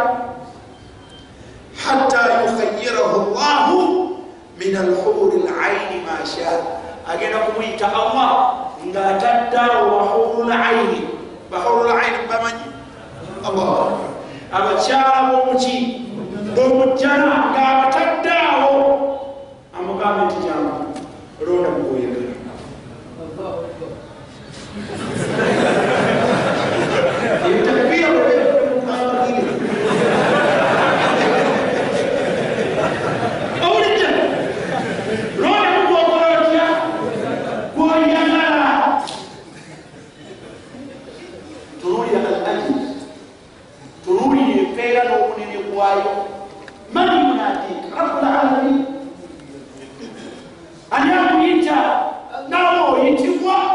Hatta yukhayirahu llahu min alhuri laini mashaa agenda kumuyita allah ngaataddawo wahurul aini bahuru laini bamanyi allah. Abakyala bomuki bomujjana ngaabataddeawo amugambe nti jangu londa mugoyagala ebitakbira owulidde londa mugogola otya gwoyagala tunuulira alaji tunuulira empeera n'obunene bwayo mani munatika rabulalamin ani akuyita nawe oyitibwa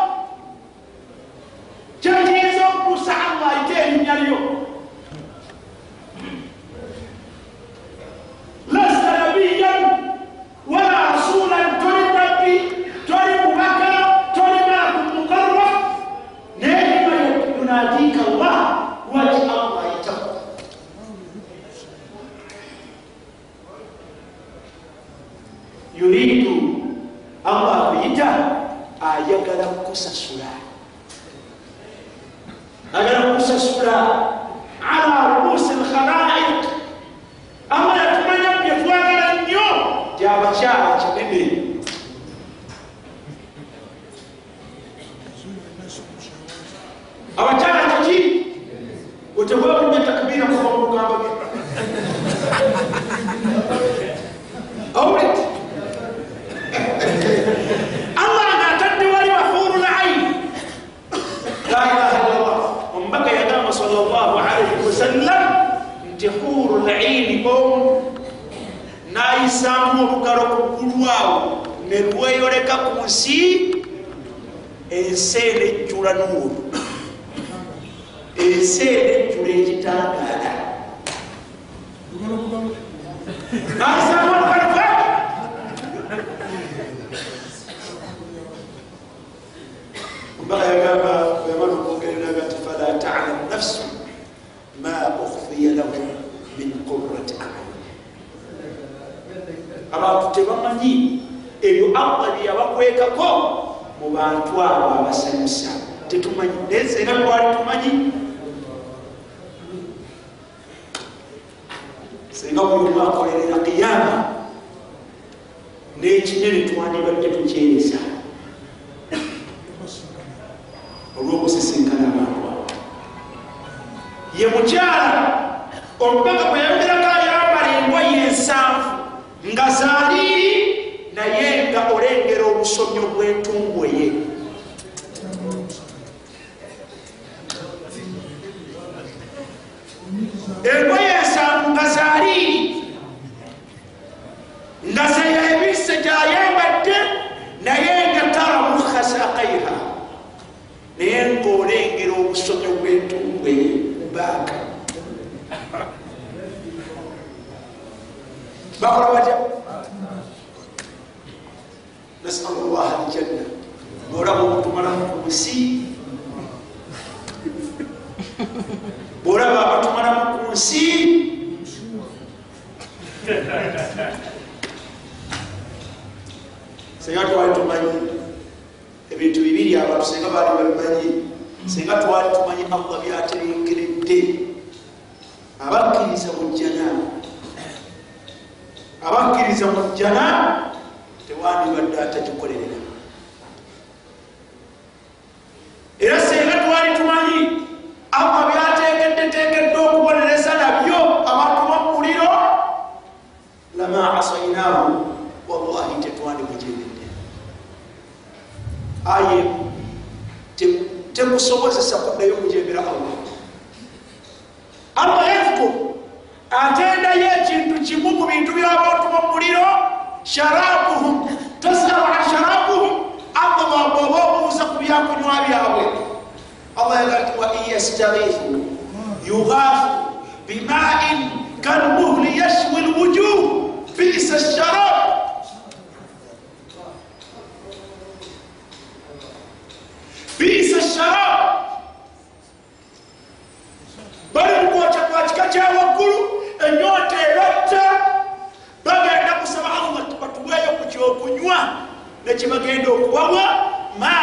nga zaaliiri naye nga olengera obusomyo bw'entungu ye engoye ensanvu nga zaaliiri nga zeyebise gyayambadde naye nga tara mukhasakaiha naye ngaolengera obusomyo bw'entungu ye baaka bakola batya nasalu llah aljanna bwolaba obutumalamu ku nsi bwolaba abatumalamu ku nsi senga twali tumanyi ebintu bibiri abantu senga baali babimanyi senga twali tumanyi allah byaterengeredde abakkiriza mujjana abakkiriza mujjana tewandibadde atagikolerera. Era senga twali tumanyi allah byatekeddetekedde okubonereza nabyo abantu bamuliro lama asainahu wallahi tetwandimujeredde aye tekusobozesa kuddayo okujembera allah allah yadhkur atendayo ekintu kimu mu bintu byabantu bamuliro sharabuhum. Tasala sharabuhum. Ababa oba obuuza ku byakunywa byabwe allah yagati wa in yastarifu yughafu bimain kalmuhli yashwi lwujuh bisa sharab bisa sharab bali mukwota kwa kika kyawaggulu enyoota erotta bagenda kusaba allah batuweeyo ku kyokunywa nekibagenda okubawa ma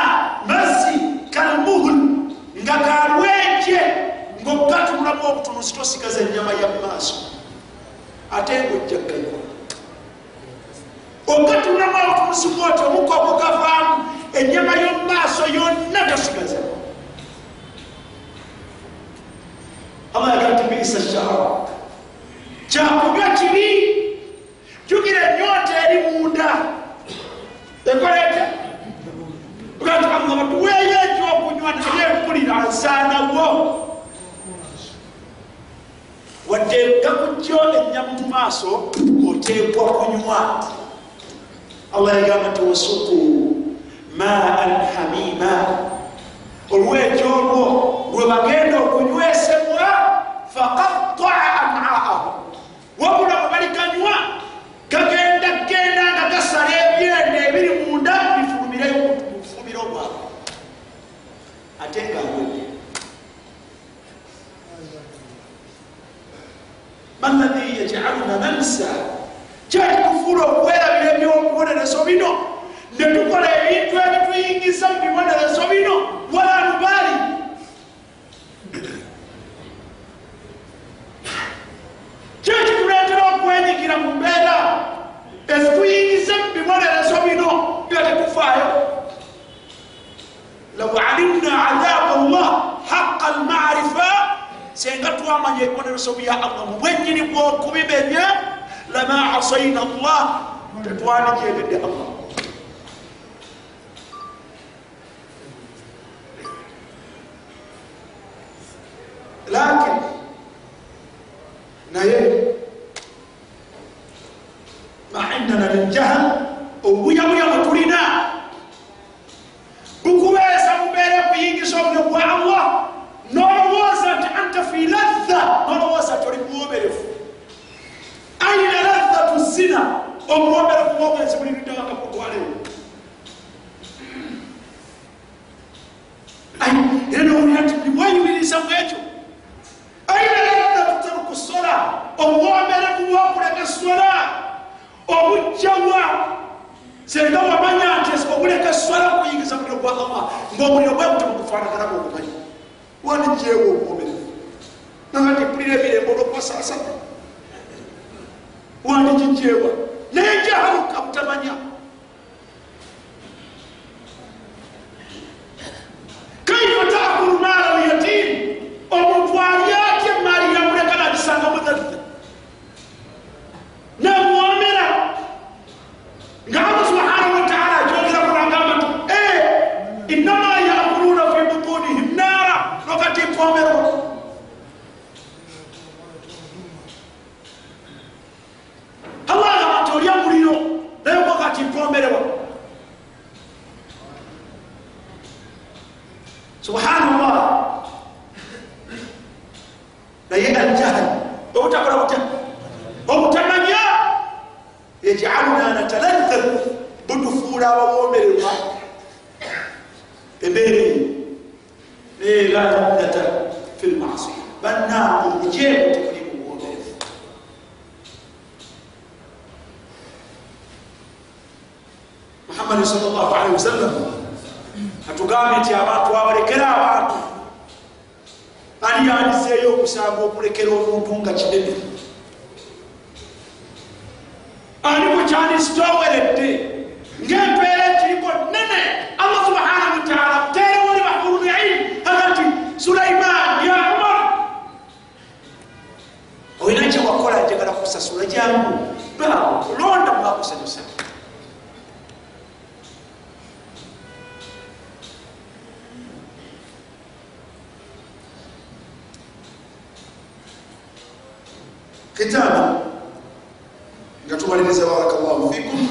mazzi kalmuhul nga galwenje ngaogatulamu obutunuzi tosigaza enyama ya maaso ate ngaojjagganywa ogatulamu obutunuzi bwoti omuka ogugavaamu enyama yomumaaso yonna tosigaza allah biisa sharab kyakunywa kibi jukira enyota eri munda. Ekolete ati allah batuweeyo ekyokunywa naye mpulira nsaanawo wadde gakujjo enyamu mu maaso oteekwa kunywa. Allah yagamba nti wasuku maan hamima. Olwekyo olwo lwe bagenda okunywesebwa faqataa amaahu wabula ate nga ngwedde maladhi yajaluna nansa kyakikufuula okwerabira ebyobubonerezo bino. Netukola ebintu ebituyingiza mu bibonerezo bino. Wala lubali kyekituleetera okwenyigira mu mbeera? Ezituyingiza mu bibonerezo bino nga tetufaayo law alimna adhabu llah haqa lmarifa senga twamanya ebibonerezo bya allah mu bwenyini bwokubimenya lama asaina llah tetwanijegedde allah. Lakin naye ma indana min jahal obuyabuya bwetulina bukubeesa mubeere kuyingiza obulyo bwa allah. Nolowooza nti anta fi ladha. Nolowooza nti oli muwomerevu. Aina ladhatu zina? Omuwomerevu bwobwenzi buliriddewa nga kutwalewo era nowulira nti ndimweyumiriza mu ekyo emirembe olwokubasaasana wandigijeewa naye jahaluka butamanya kaifa taakulu maala lyatim omuntu alyatya emaali yamuleka nagisanga mudadda namuwomera nga allah subhanahu wataala akyogera kulagamba nti innama yakuluna fi butunihim naara nokati mpomero allah agamba nti olya muliro naye kokati mpomerewa subhanallah naye aljahal obutakola butya obutamanya yajaluna nataladhad butufuula abawomererwa embeere naye la ladata fi lmasiya bannange obujeemu tekuli mubuwomerevu muhammadi salllah alihi wasallam atugambye nti abantu abalekera abantu ani yandizeeyo okusanga okulekera omuntu nga kinene ani mukyandisitoweredde ngaempeera ekiriko nene allah subhanahu wataala terewoli bahurulilm agati sulaiman ya umar olina kyewakola njagala kusasula jangu londa mwakusanyusa kitaaba nga tumaliriza barakallahu fikum.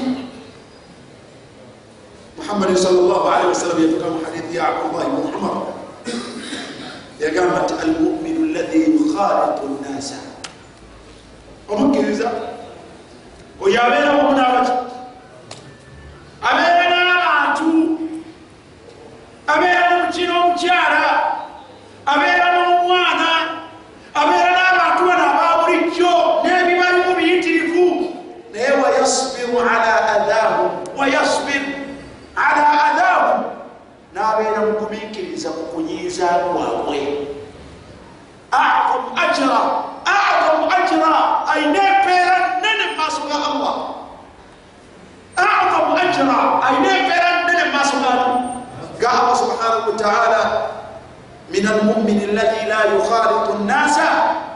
Muhammadi salllah alihi wasallam yatugamu hadithi ya abdullah ibn umar. Yagamba nti almuminu alladhi yukhalitu nnasa omukkiriza oyo abeera wamu n'abaki abeera n'abantu abeera nomukino omukya ajura alina empeera nnene mu maaso gaani ga allah subhanahu wataala min almumini allahi la yukhalitu nnaasa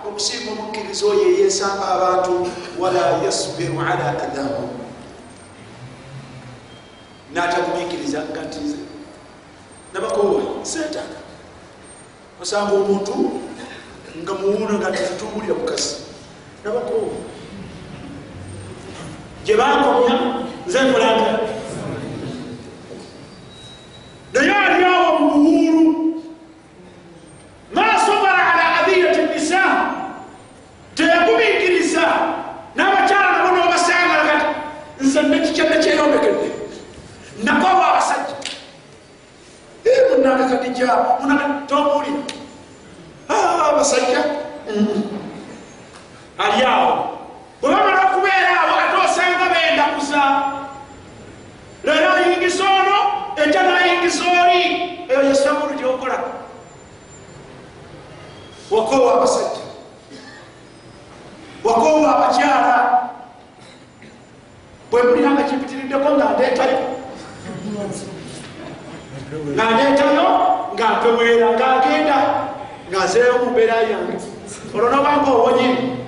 okusinga omukkiriza oyo eyesanga abantu wala yasbiru ala adahum n'atagumiikiriza gatiriza nabakoowa seetaaga osanga omuntu nga muwuuna nga tituwulira mukasi nabakoowa gye bankomya nze nkolanga mweera ng'agenda nga nzeewo mu mbeera yange. Olwo nobanga owonyere